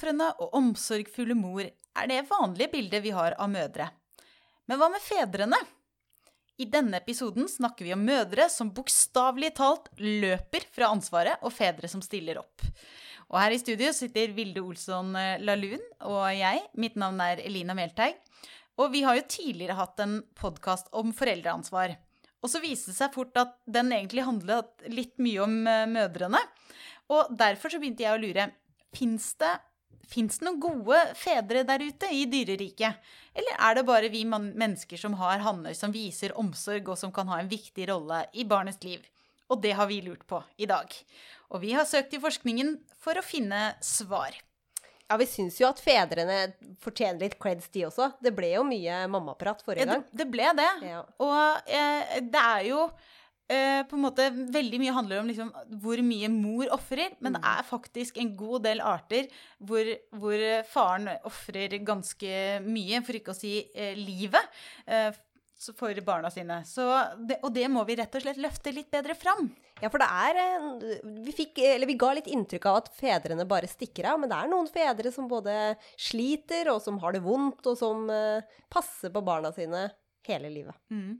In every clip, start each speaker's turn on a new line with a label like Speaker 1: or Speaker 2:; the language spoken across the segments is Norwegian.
Speaker 1: påofrende og omsorgfulle mor er det vanlige bildet vi har av mødre. Men hva med fedrene? I denne episoden snakker vi om mødre som bokstavelig talt løper fra ansvaret, og fedre som stiller opp. Og her i studio sitter Vilde Olsson eh, Lahlun og jeg. Mitt navn er Elina Melteig. Og vi har jo tidligere hatt en podkast om foreldreansvar. Og så viste det seg fort at den egentlig handlet litt mye om eh, mødrene. Og derfor så begynte jeg å lure. Fins det Fins det noen gode fedre der ute i dyreriket? Eller er det bare vi mennesker som har hanner som viser omsorg, og som kan ha en viktig rolle i barnets liv? Og det har vi lurt på i dag. Og vi har søkt i forskningen for å finne svar.
Speaker 2: Ja, vi syns jo at fedrene fortjener litt creds, de også. Det ble jo mye mammaprat forrige gang.
Speaker 1: Ja, det, det, ble det. Ja. Og eh, det er jo Uh, på en måte, Veldig mye handler om liksom, hvor mye mor ofrer, men det mm. er faktisk en god del arter hvor, hvor faren ofrer ganske mye, for ikke å si eh, livet, eh, for barna sine. Det, og det må vi rett og slett løfte litt bedre fram.
Speaker 2: Ja, for det er vi, fikk, vi ga litt inntrykk av at fedrene bare stikker av, men det er noen fedre som både sliter, og som har det vondt, og som passer på barna sine hele livet.
Speaker 1: Mm.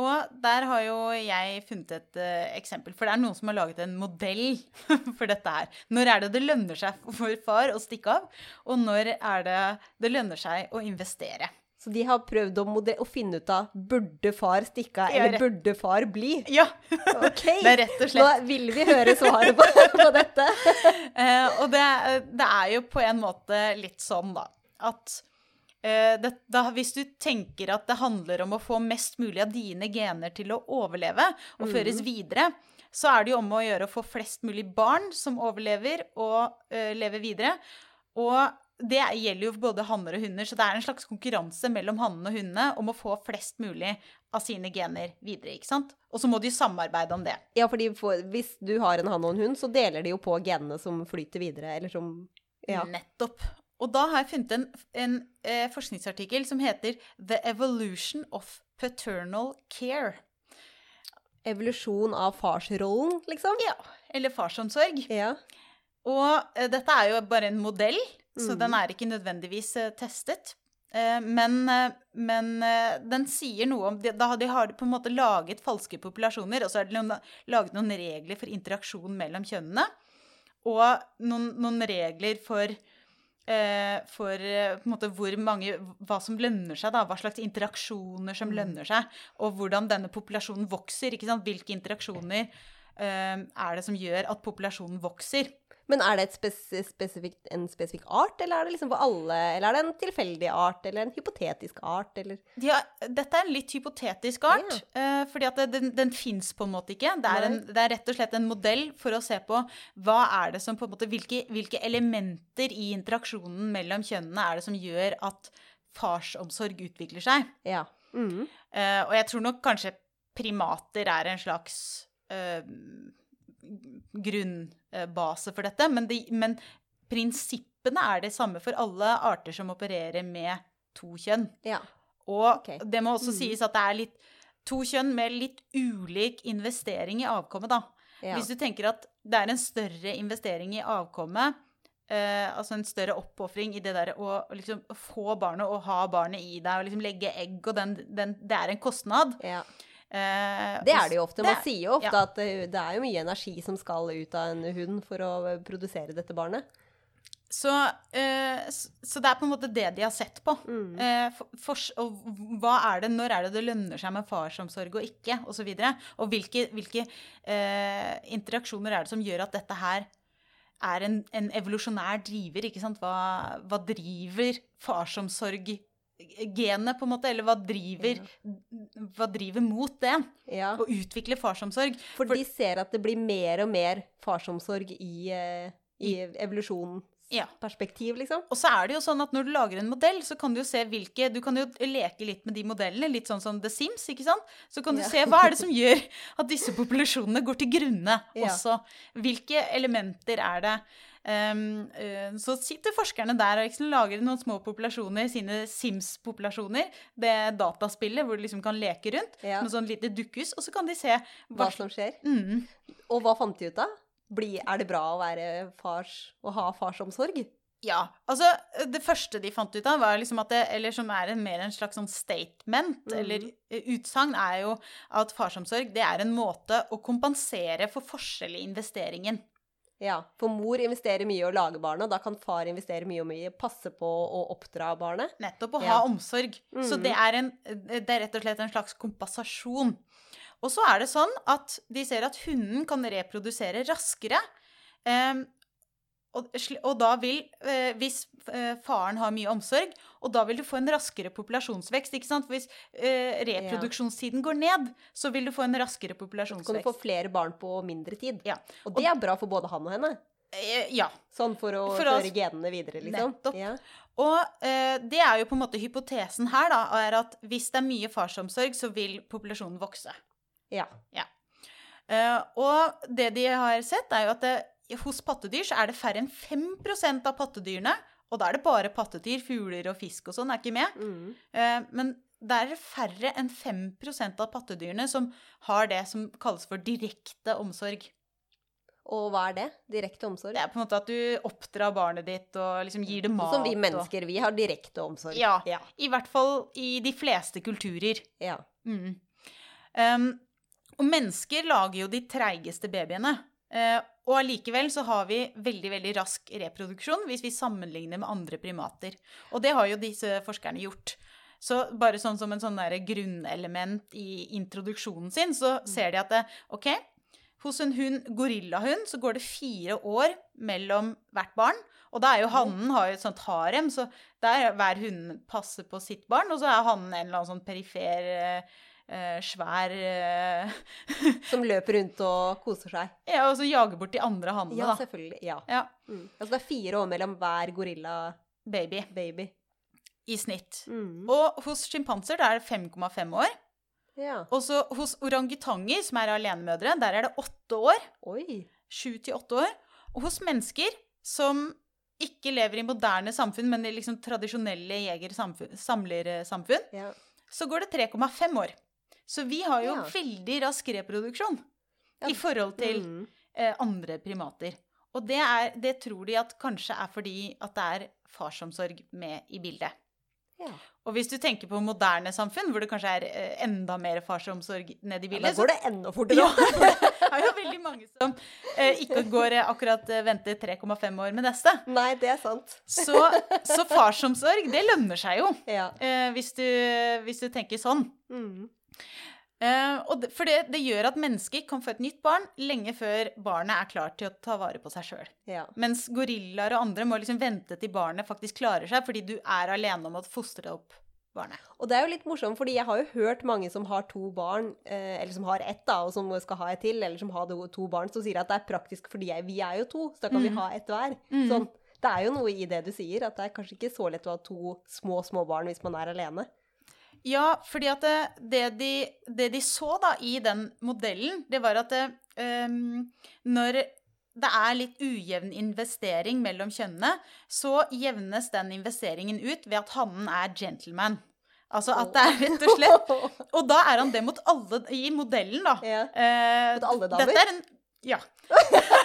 Speaker 1: Og der har jo jeg funnet et uh, eksempel, for det er noen som har laget en modell for dette her. Når er det det lønner seg for far å stikke av, og når er det det lønner seg å investere?
Speaker 2: Så de har prøvd å, å finne ut av burde far stikke av, eller burde far bli?
Speaker 1: Ja.
Speaker 2: Ok.
Speaker 1: Det er rett og slett.
Speaker 2: Nå vil vi høre svaret på, på dette.
Speaker 1: uh, og det, det, er jo på en måte litt sånn, da, at det, da, hvis du tenker at det handler om å få mest mulig av dine gener til å overleve og mm. føres videre, så er det jo om å gjøre å få flest mulig barn som overlever og uh, lever videre. Og det gjelder jo både hanner og hunder, så det er en slags konkurranse mellom hannene og hundene om å få flest mulig av sine gener videre. ikke sant? Og så må de samarbeide om det.
Speaker 2: Ja, fordi for, hvis du har en hann og en hund, så deler de jo på genene som flyter videre, eller som
Speaker 1: ja. Nettopp. Og da har jeg funnet en, en eh, forskningsartikkel som heter 'The Evolution of Paternal Care'.
Speaker 2: Evolusjon av farsrollen, liksom?
Speaker 1: Ja. Eller farsomsorg.
Speaker 2: Ja.
Speaker 1: Og eh, dette er jo bare en modell, mm. så den er ikke nødvendigvis eh, testet. Eh, men, eh, men, eh, den sier noe om Da de har de på en måte laget falske populasjoner, og så har de laget noen regler for interaksjon mellom kjønnene. Og noen, noen regler for for eh, på en måte hvor mange, hva som lønner seg, da, hva slags interaksjoner som mm. lønner seg, og hvordan denne populasjonen vokser. Hvilke interaksjoner uh, er det som gjør at populasjonen vokser?
Speaker 2: Men er det spesifik, en spesifikk art, eller er det liksom for alle? Eller er det en tilfeldig art, eller en hypotetisk art, eller?
Speaker 1: Ja, dette er en litt hypotetisk art, ja. uh, fordi at den, den fins på en måte ikke. Det er, en, det er, rett og slett en modell for å se på hva er det som på en måte, hvilke, hvilke elementer i interaksjonen mellom kjønnene er det som gjør at farsomsorg utvikler seg.
Speaker 2: Ja.
Speaker 1: Mm. Uh, og jeg tror nok kanskje primater er en slags uh, grunnbase for dette. Men, de, men, prinsippene er det samme for alle arter som opererer med to kjønn.
Speaker 2: Ja.
Speaker 1: Og okay. det må også mm. sies at det er litt to kjønn med litt ulik investering i avkommet, da. Ja. Hvis du tenker at det er en større investering i avkommet, eh, altså en større oppofring i det der å liksom få barnet og ha barnet i deg og liksom legge egg og den, den Det er en kostnad.
Speaker 2: Ja. Eh, det er det jo ofte. Man det, sier jo ofte ja. at det, det, er jo mye energi som skal ut av en hund for å produsere dette barnet.
Speaker 1: Så, eh, så, det er på en måte det de har sett på. Mm. Eh, for, for, og hva er det, når er det det lønner seg med farsomsorg og ikke, osv. Og, så videre, og hvilke, hvilke eh, interaksjoner er det som gjør at dette her er en, en evolusjonær driver? ikke sant? Hva, hva driver farsomsorg genet, på en måte, eller hva driver, ja. hva driver mot det?
Speaker 2: Ja.
Speaker 1: Å utvikle farsomsorg.
Speaker 2: For, For, de ser at det blir mer og mer farsomsorg i, eh, i evolusjonens ja. perspektiv, liksom.
Speaker 1: Og så er det jo sånn at når du lager en modell, så kan du jo se hvilke Du kan jo leke litt med de modellene, litt sånn som The Sims, ikke sant? Så kan du se hva er det som gjør at disse populasjonene går til grunne også. Hvilke elementer er det? Um, uh, så sitter forskerne der og liksom lager noen små populasjoner, sine Sims-populasjoner. Det dataspillet hvor du liksom kan leke rundt ja. med sånn lite dukkhus, og så kan de se
Speaker 2: hva, hva som skjer.
Speaker 1: Mm.
Speaker 2: Og hva fant de ut av? Er det bra å være fars og ha farsomsorg?
Speaker 1: Ja. Altså, det første de fant ut av, var liksom at det, eller som er en, mer en slags sånn statement,
Speaker 2: mm.
Speaker 1: eller eh, utsagn, er jo at farsomsorg det er en måte å kompensere for forskjell i investeringen.
Speaker 2: Ja, for mor investerer mye i å lage barnet, og da kan far investere mye og mye passe på å oppdra barnet.
Speaker 1: Nettopp å
Speaker 2: Ja.
Speaker 1: ha omsorg. Så
Speaker 2: Mhm.
Speaker 1: det er, en, det er rett og slett en slags kompensasjon. Og så er det sånn at de ser at hunden kan reprodusere raskere. Eh, og, og da vil, eh, hvis faren har mye omsorg, og da vil du få en raskere populasjonsvekst. ikke sant? For hvis eh, reproduksjonstiden går ned, så vil du få en raskere populasjonsvekst.
Speaker 2: Så kan du få flere barn på mindre tid.
Speaker 1: Ja.
Speaker 2: Og det er bra for både han og henne.
Speaker 1: Eh, ja.
Speaker 2: Sånn for å
Speaker 1: For
Speaker 2: føre oss, genene videre, liksom.
Speaker 1: Nettopp.
Speaker 2: Ja.
Speaker 1: Og eh, det er jo på en måte hypotesen her, da, er at hvis det er mye farsomsorg, så vil populasjonen vokse.
Speaker 2: ja.
Speaker 1: Eh, og det de har sett, er jo at det, hos pattedyr så er det færre enn 5% av pattedyrene, og da er det bare pattedyr, fugler og fisk og sånn, er ikke med.
Speaker 2: Mm.
Speaker 1: Eh, men det er færre enn 5% av pattedyrene som har det som kalles for direkte omsorg.
Speaker 2: Og hva er det? Direkte omsorg?
Speaker 1: Det er på en måte at du oppdrar barnet ditt og liksom gir det mat.
Speaker 2: Som vi
Speaker 1: og-
Speaker 2: mennesker, vi har direkte omsorg.
Speaker 1: Ja.
Speaker 2: Ja.
Speaker 1: I hvert fall i de fleste kulturer.
Speaker 2: ja.
Speaker 1: Mm. Um, og mennesker lager jo de treigeste babyene. Eh, og allikevel så har vi veldig veldig rask reproduksjon hvis vi sammenligner med andre primater. Og det har jo disse forskerne gjort. Så bare sånn som en sånn der grunnelement i introduksjonen sin, så ser de at det, ok, hos en hund, gorillahund så går det fire år mellom hvert barn. Og da er jo hannen har jo et sånt harem, så der hver hund passer på sitt barn, og så er hannen en eller annen sånn perifer eh, eh, svær eh,
Speaker 2: Som løper rundt og koser seg.
Speaker 1: Ja, og så jager bort de andre hannene,
Speaker 2: Ja,
Speaker 1: da.
Speaker 2: selvfølgelig. Ja.
Speaker 1: Ja,
Speaker 2: Mm. Altså det er fire år mellom hver gorilla-baby.
Speaker 1: baby. I snitt.
Speaker 2: Mm.
Speaker 1: Og hos sjimpanser er det 5,5 år.
Speaker 2: Ja.
Speaker 1: Og så hos orangutanger, som er alenemødre, der er det åtte år.
Speaker 2: Oi.
Speaker 1: Sju til åtte år. Og hos mennesker som ikke lever i moderne samfunn, men i liksom tradisjonelle jeger-samlersamfunn,
Speaker 2: Ja.
Speaker 1: så går det 3,5 år. Så vi har jo
Speaker 2: Ja.
Speaker 1: veldig rask reproduksjon
Speaker 2: Ja.
Speaker 1: i forhold til
Speaker 2: Mm.
Speaker 1: eh, andre primater. Og det, er, det tror de at kanskje er fordi at det er farsomsorg med i bildet.
Speaker 2: Ja.
Speaker 1: Og hvis du tenker på moderne samfunn, hvor det kanskje er eh, enda mer farsomsorg ned i
Speaker 2: Ja, da går det enda fortere.
Speaker 1: ja, det er jo veldig mange som eh, ikke går eh, akkurat eh, venter 3,5 år med neste.
Speaker 2: Nei, det er sant.
Speaker 1: Så, så farsomsorg, det lønner seg jo,
Speaker 2: Ja.
Speaker 1: eh, hvis, du, hvis du tenker sånn.
Speaker 2: Mm.
Speaker 1: Og det, for det, det gjør at mennesker kan få et nytt barn lenge før barnet er klar til å ta vare på seg sjøl.
Speaker 2: ja.
Speaker 1: Mens gorillaer og andre må liksom vente til barnet faktisk klarer seg, fordi du er alene om å fostre opp barnet.
Speaker 2: Og det er jo litt morsomt, fordi jeg har jo hørt mange som har to barn, eh, eller som har ett, da, og som skal ha et til, eller som har to, barn, som sier at det er praktisk fordi jeg, vi er jo to, så da kan vi
Speaker 1: Mm.
Speaker 2: ha ett hver.
Speaker 1: Mm.
Speaker 2: Sånn. Det er jo noe i det du sier, at det er kanskje ikke så lett å ha to små, små barn hvis man er alene.
Speaker 1: Ja, fordi at det, det, de, det de så da i den modellen, det var at det, um, når det er litt ujevn investering mellom kjønnene, så jevnes den investeringen ut ved at hannen er gentleman. Altså at det er rett og slett Og da er han det mot alle i modellen, da.
Speaker 2: ja.
Speaker 1: Eh,
Speaker 2: Mot alle damer?
Speaker 1: Dette er en Ja.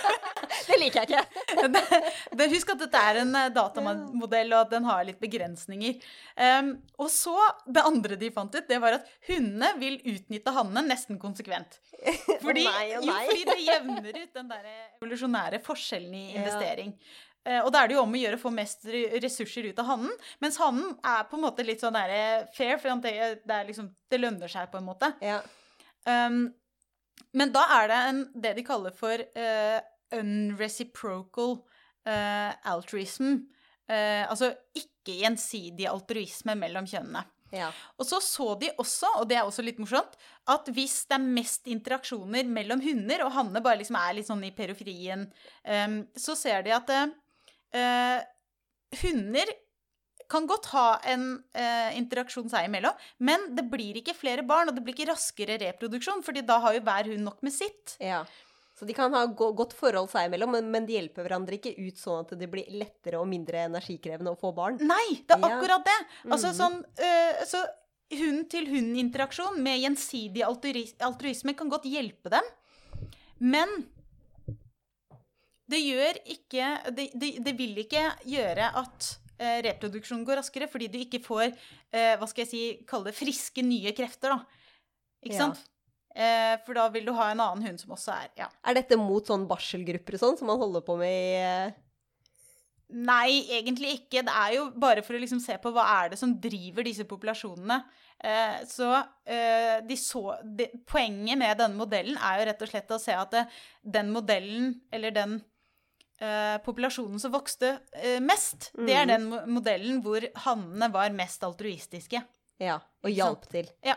Speaker 2: Det liker jeg ikke.
Speaker 1: det, husk at dette er en eh, datamodell, og at den har litt begrensninger. Um, og så, det andre de fant ut, det var at hundene vil utnytte hannene nesten konsekvent. Fordi,
Speaker 2: nei,
Speaker 1: Jo, fordi det jevner ut den der evolusjonære forskjellen i
Speaker 2: Ja.
Speaker 1: investering. Eh, og da er det jo om å gjøre å få mest ressurser ut av hannen. Mens hannen er på en måte litt sånn der fair, for det, det, liksom, det lønner seg på en måte.
Speaker 2: Ja.
Speaker 1: Um, men da er det en, det de kaller for uh, unreciprocal uh, altruism. Uh, altså ikke gjensidig altruisme mellom kjønnene.
Speaker 2: ja.
Speaker 1: Og så så de også, og det er også litt morsomt, at hvis det er mest interaksjoner mellom hunder, og Hanne bare liksom er litt sånn i periferien, um, så ser de at uh, hunder kan godt ha en eh, interaksjon seg imellom, men det blir ikke flere barn, og det blir ikke raskere reproduksjon, fordi da har jo hver hund nok med sitt.
Speaker 2: ja. Så de kan ha go godt forhold seg imellom, men, men de hjelper hverandre ikke ut sånn at det blir lettere og mindre energikrevende å få barn.
Speaker 1: Nei, det er akkurat det! Altså
Speaker 2: mm.
Speaker 1: sånn øh, Så hund-til-hund-interaksjon med gjensidig altruisme kan godt hjelpe dem. Men Det gjør ikke Det, det, det vil ikke gjøre at reproduksjonen går raskere, fordi du ikke får eh, hva skal jeg si, kalle det friske, nye krefter, da. Ikke
Speaker 2: Ja.
Speaker 1: sant? Eh, for da vil du ha en annen hund som også er ja.
Speaker 2: Er dette mot sånn barselgrupper og sånn, som man holder på med i eh,
Speaker 1: Nei, egentlig ikke. Det er jo bare for å liksom se på hva er det som driver disse populasjonene. Eh, så eh, de så de, Poenget med denne modellen er jo rett og slett å se at det, den modellen, eller den eh, populasjonen som vokste uh, mest, det er
Speaker 2: Mhm.
Speaker 1: den modellen hvor hannene var mest altruistiske.
Speaker 2: Ja, og hjalp til.
Speaker 1: Ja.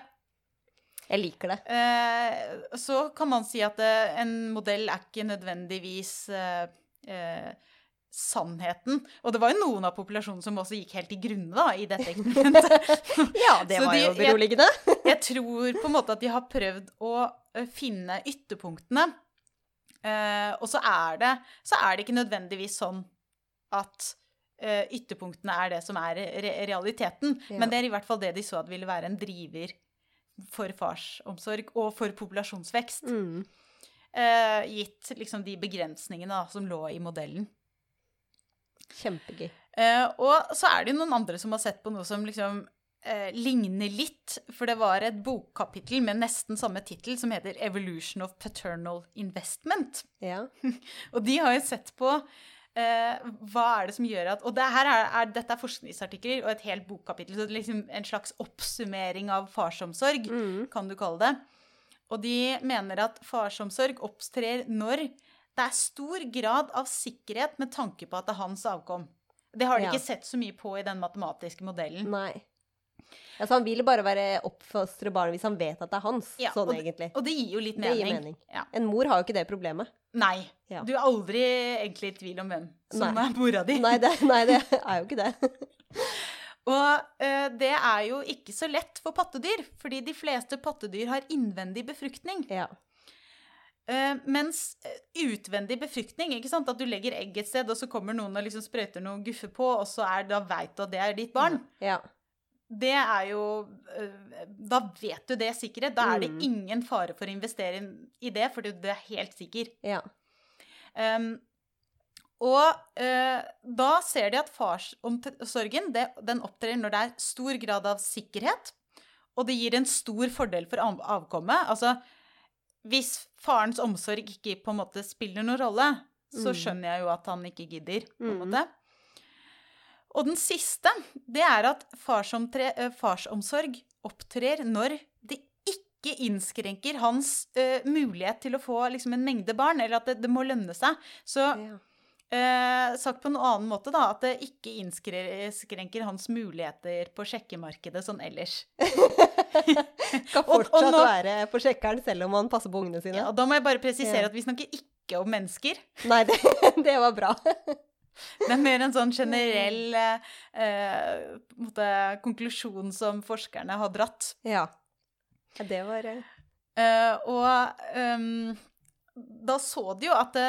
Speaker 2: Jeg liker det.
Speaker 1: Uh, så kan man si at en modell er ikke nødvendigvis sannheten. Og det var jo noen av populasjonen som også gikk helt i grunne da, i dette eksperimentet.
Speaker 2: Ja, det var
Speaker 1: de-
Speaker 2: jo beroligende.
Speaker 1: Jeg tror på en måte at de har prøvd å finne ytterpunktene. Eh, og så er, det, så er det ikke nødvendigvis sånn at uh, ytterpunktene er det som er re realiteten.
Speaker 2: Ja.
Speaker 1: Men det er i hvert fall det de så at ville være en driver for farsomsorg og for populasjonsvekst.
Speaker 2: Mm.
Speaker 1: Uh, gitt liksom de begrensningene da, som lå i modellen.
Speaker 2: Kjempegøy.
Speaker 1: Og så er det jo noen andre som har sett på noe som liksom eh, ligner litt. For det var et bokkapittel med nesten samme tittel som heter 'Evolution of Paternal Investment'.
Speaker 2: Ja.
Speaker 1: Og de har jo sett på eh, hva er det som gjør at Og det her er, er, dette er forskningsartikler og et helt bokkapittel, så det er liksom en slags oppsummering av farsomsorg,
Speaker 2: Mm.
Speaker 1: kan du kalle det. Og de mener at farsomsorg opptrer når det er stor grad av sikkerhet med tanke på at det er hans avkom. Det har de
Speaker 2: Ja.
Speaker 1: ikke sett så mye på i den matematiske modellen.
Speaker 2: Nei. Altså, han vil bare være oppfostre barnet hvis han vet at det er hans.
Speaker 1: Ja,
Speaker 2: sånn
Speaker 1: og
Speaker 2: egentlig.
Speaker 1: Og det gir jo litt mening.
Speaker 2: mening.
Speaker 1: Ja.
Speaker 2: En mor har jo ikke det problemet.
Speaker 1: Nei.
Speaker 2: Ja.
Speaker 1: Du er aldri egentlig i tvil om hvem som
Speaker 2: Nei.
Speaker 1: er mora di.
Speaker 2: Nei det, nei, det er jo ikke det.
Speaker 1: Og eh, det er jo ikke så lett for pattedyr, fordi de fleste pattedyr har innvendig befruktning.
Speaker 2: Ja.
Speaker 1: Uh, mens eh, utvendig befruktning, at du legger egg et sted, og så kommer noen og liksom sprøyter noe guffe på, og så er, da veit du at det er ditt barn.
Speaker 2: ja.
Speaker 1: Det er jo eh, Da vet du det sikkert. Da er det
Speaker 2: Mm.
Speaker 1: ingen fare for å investere i det, fordi du er helt sikker.
Speaker 2: Ja.
Speaker 1: Um, og uh, da ser de at farsomsorgen den opptrer når det er stor grad av sikkerhet, og det gir en stor fordel for av avkommet. Altså, hvis farens omsorg ikke på en måte spiller noen rolle, så
Speaker 2: Mm.
Speaker 1: skjønner jeg jo at han ikke gidder, på en
Speaker 2: Mm.
Speaker 1: måte. Og den siste, det er at farsomtre, eh, farsomsorg opptrer når det ikke innskrenker hans uh, mulighet til å få liksom, en mengde barn, eller at det, det må lønne seg. Så
Speaker 2: ja.
Speaker 1: uh, sagt på en annen måte, da, at det ikke innskrenker hans muligheter på sjekkemarkedet sånn ellers.
Speaker 2: Skal
Speaker 1: Og- og
Speaker 2: fortsatt
Speaker 1: nå-
Speaker 2: være på sjekkeren selv om han passer på ungene sine.
Speaker 1: Ja, og da må jeg bare presisere
Speaker 2: Ja.
Speaker 1: at vi snakker ikke om mennesker.
Speaker 2: Nei, det, det var bra.
Speaker 1: Det er mer en sånn generell eh, eh, måte, konklusjon som forskerne har dratt.
Speaker 2: Ja. det var eh,
Speaker 1: Eh, og um, da så de jo at det,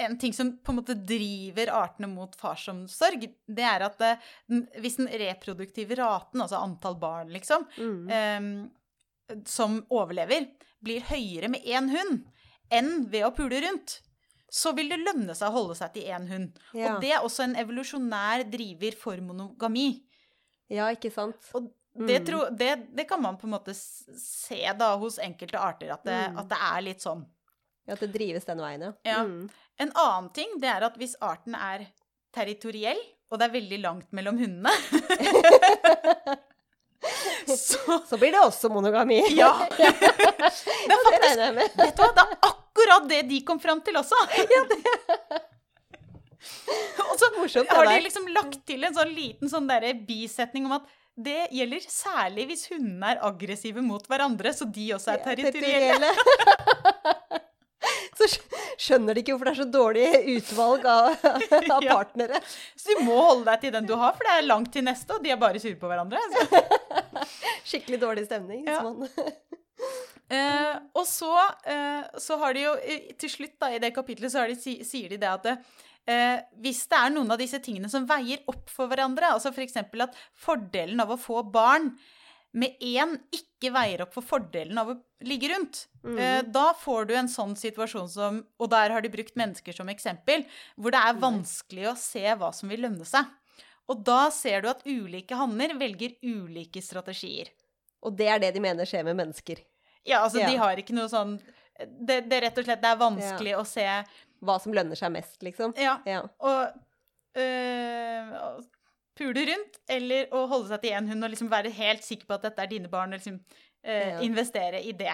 Speaker 1: en ting som på en måte driver artene mot farsomsorg, det er at det, hvis den reproduktive raten, altså antall barn, liksom,
Speaker 2: mm.
Speaker 1: ehm, som overlever, blir høyere med én hund enn ved å pule rundt, så vil det lønne seg å holde seg til én hund.
Speaker 2: ja.
Speaker 1: Og det er også en evolusjonær driver for monogami.
Speaker 2: ja, ikke sant?
Speaker 1: Og det,
Speaker 2: Mm.
Speaker 1: tro, det, det kan man på en måte se da hos enkelte arter, at det,
Speaker 2: Mm.
Speaker 1: at det er litt sånn.
Speaker 2: Ja, At det drives den veien, ja.
Speaker 1: Ja.
Speaker 2: Mm.
Speaker 1: En annen ting det er at hvis arten er territoriell, og det er veldig langt mellom hundene Så
Speaker 2: Så blir det også monogami.
Speaker 1: Ja! Det er faktisk. Vet du hva, det er akkurat det de kom fram til også! Og så
Speaker 2: Morsomt,
Speaker 1: har de liksom lagt til en sånn liten sånn bisetning om at det gjelder særlig hvis hundene er aggressive mot hverandre, så de også er territorielle.
Speaker 2: Ja, Så skjønner de ikke hvorfor det er så dårlig utvalg av, av
Speaker 1: Ja.
Speaker 2: partnere.
Speaker 1: Så du må holde deg til den du har, for det er langt til neste, og de er bare sure på hverandre. Så.
Speaker 2: Skikkelig dårlig stemning.
Speaker 1: Ja.
Speaker 2: man-
Speaker 1: Eh, og så, eh, så har de jo til slutt da, i det kapitlet så har de, sier de det at eh, hvis det er noen av disse tingene som veier opp for hverandre, altså f.eks. at fordelen av å få barn med én ikke veier opp for fordelen av å ligge rundt.
Speaker 2: Mhm.
Speaker 1: Eh, Da får du en sånn situasjon som Og der har de brukt mennesker som eksempel, hvor det er vanskelig å se hva som vil lønne seg. Og da ser du at ulike hanner velger ulike strategier.
Speaker 2: Og det er det de mener skjer med mennesker.
Speaker 1: Ja, altså, de har ikke noe sånn det, det rett og slett det er vanskelig å se
Speaker 2: Hva som lønner seg mest, liksom.
Speaker 1: Ja.
Speaker 2: Ja.
Speaker 1: Og øh, pule rundt, eller å holde seg til én hund og liksom være helt sikker på at dette er dine barn, og liksom øh,
Speaker 2: Ja.
Speaker 1: investere i det.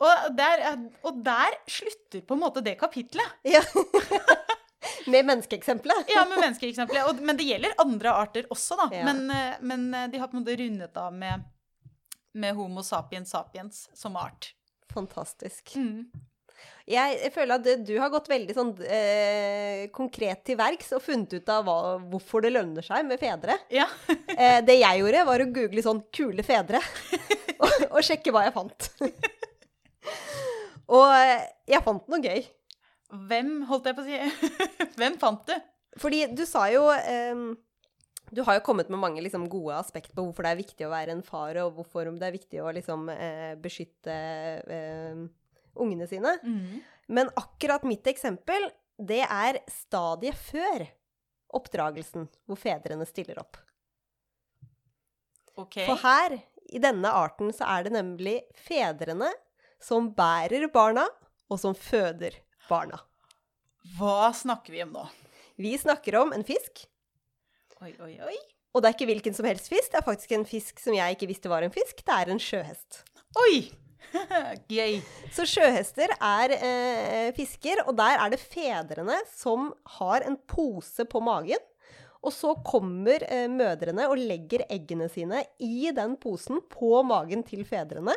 Speaker 1: Og der, og der slutter på en måte det kapitlet.
Speaker 2: ja. med menneskeeksempelet.
Speaker 1: Ja, med menneskeeksempelet. Men det gjelder andre arter også, da.
Speaker 2: Ja.
Speaker 1: Men, øh, men øh, de har på en måte rundet av med, med Homo sapiens sapiens som art.
Speaker 2: Fantastisk.
Speaker 1: Mm.
Speaker 2: Jeg, føler at du, har gått veldig sånn eh, konkret til verks og funnet ut av hva, hvorfor det lønner seg med fedre.
Speaker 1: Ja.
Speaker 2: Eh, det jeg gjorde, var å google sånn 'kule fedre' og, og sjekke hva jeg fant. og eh, jeg fant noe gøy.
Speaker 1: Hvem, holdt jeg på å si Hvem fant du?
Speaker 2: Fordi du sa jo ehm, Du har jo kommet med mange liksom, gode aspekt på hvorfor det er viktig å være en far, og hvorfor det er viktig å liksom, eh, beskytte eh, ungene sine.
Speaker 1: Mm.
Speaker 2: Men akkurat mitt eksempel, det er stadiet før oppdragelsen, hvor fedrene stiller opp.
Speaker 1: Okay.
Speaker 2: For her, i denne arten, så er det nemlig fedrene som bærer barna, og som føder barna.
Speaker 1: Hva snakker vi om nå?
Speaker 2: Vi snakker om en fisk,
Speaker 1: Oi, oi, oi.
Speaker 2: og det er ikke hvilken som helst fisk. Det er faktisk en fisk som jeg ikke visste var en fisk. Det er en sjøhest.
Speaker 1: Oi! Gøy.
Speaker 2: Så sjøhester er eh, fisker, og der er det fedrene som har en pose på magen. Og så kommer eh, mødrene og legger eggene sine i den posen på magen til fedrene.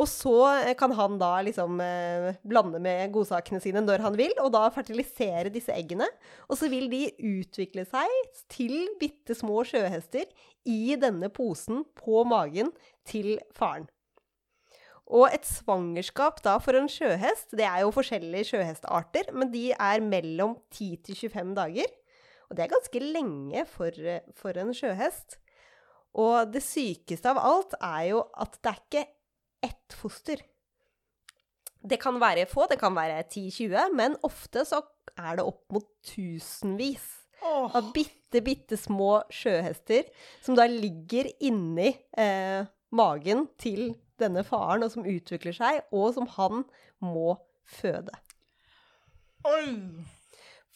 Speaker 2: Og så eh, kan han da liksom eh, blande med godsakene sine når han vil, og da fertilisere disse eggene. Og så vil de utvikle seg til bitte små sjøhester i denne posen på magen til faren. Og et svangerskap da for en sjøhest, det er jo forskjellige sjøhestarter, men de er mellom 10 til 25 dager. Og det er ganske lenge for, eh, for en sjøhest. Og det sykeste av alt er jo at det er ikke ett foster. Det kan være få, det kan være 10-20, men ofte så er det opp mot tusenvis
Speaker 1: oh.
Speaker 2: av bitte, bitte små sjøhester som da ligger inni eh, magen til denne faren, og som utvikler seg, og som han må føde.
Speaker 1: Oi.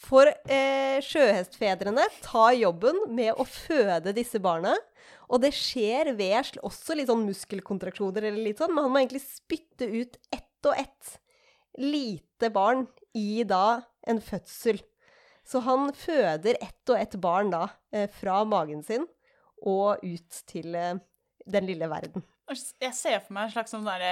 Speaker 2: For eh, sjøhestfedrene tar jobben med å føde disse barna. Og det skjer ved også litt sånn muskelkontraksjoner, eller litt sånn, men han må egentlig spytte ut ett og ett lite barn i da en fødsel. Så han føder ett og ett barn da eh, fra magen sin og ut til eh, den lille verden.
Speaker 1: Jeg ser for meg en slags sånn der,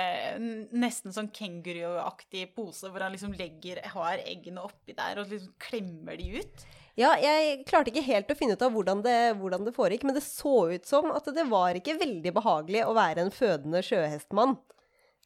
Speaker 1: Nesten sånn kenguruaktig pose hvor han liksom legger har eggene oppi der og liksom klemmer de ut.
Speaker 2: Ja, jeg klarte ikke helt å finne ut av hvordan det, hvordan det foregikk, men det så ut som at det var ikke veldig behagelig å være en fødende sjøhestmann.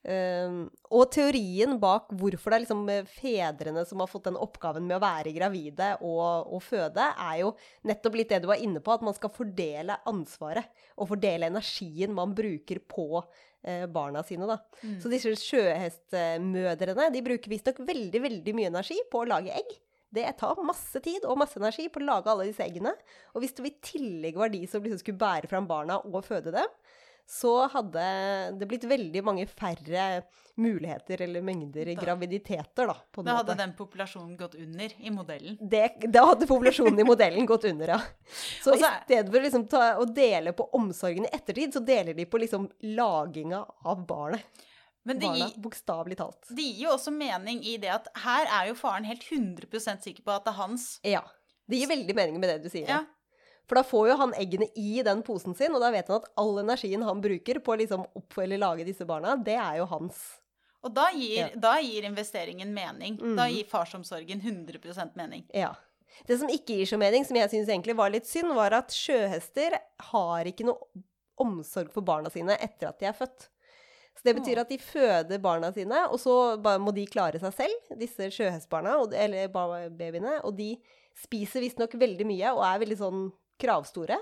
Speaker 2: Um, og teorien bak hvorfor det er liksom eh, fedrene som har fått den oppgaven med å være gravide og, og føde, er jo nettopp litt det du var inne på, at man skal fordele ansvaret og fordele energien man bruker på eh, barna sine. Da. Så disse sjøhestmødrene de bruker visstnok veldig, veldig mye energi på å lage egg. Det tar masse tid og masse energi på å lage alle disse eggene. Og hvis det i tillegg var de som liksom skulle bære fram barna og føde dem, så hadde det blitt veldig mange færre muligheter eller mengder
Speaker 1: Da-
Speaker 2: graviditeter, da.
Speaker 1: Da hadde
Speaker 2: måte.
Speaker 1: den populasjonen gått under i modellen.
Speaker 2: Det, da hadde populasjonen i modellen gått under, ja. Så
Speaker 1: Og
Speaker 2: i
Speaker 1: er-
Speaker 2: stedet for liksom ta, å dele på omsorgen i ettertid, så deler de på liksom laginga av barnet.
Speaker 1: Men det gir,
Speaker 2: bokstavelig talt.
Speaker 1: det gir jo også mening i det at her er jo faren helt 100% sikker på at det er hans.
Speaker 2: Ja. Det gir veldig mening med det du sier.
Speaker 1: Ja.
Speaker 2: For da får jo han eggene i den posen sin, og da vet han at all energien han bruker på å liksom oppfølge lage disse barna, det er jo hans.
Speaker 1: Og da gir,
Speaker 2: Ja.
Speaker 1: da gir investeringen mening. Da
Speaker 2: Mhm.
Speaker 1: gir farsomsorgen 100% mening.
Speaker 2: Ja. Det som ikke gir så mening, som jeg syns egentlig var litt synd, var at sjøhester har ikke noe omsorg for barna sine etter at de er født. Så det betyr at de føder barna sine, og så må de klare seg selv, disse sjøhestbarna, eller babyene. Og de spiser visstnok veldig mye og er veldig sånn kravstore.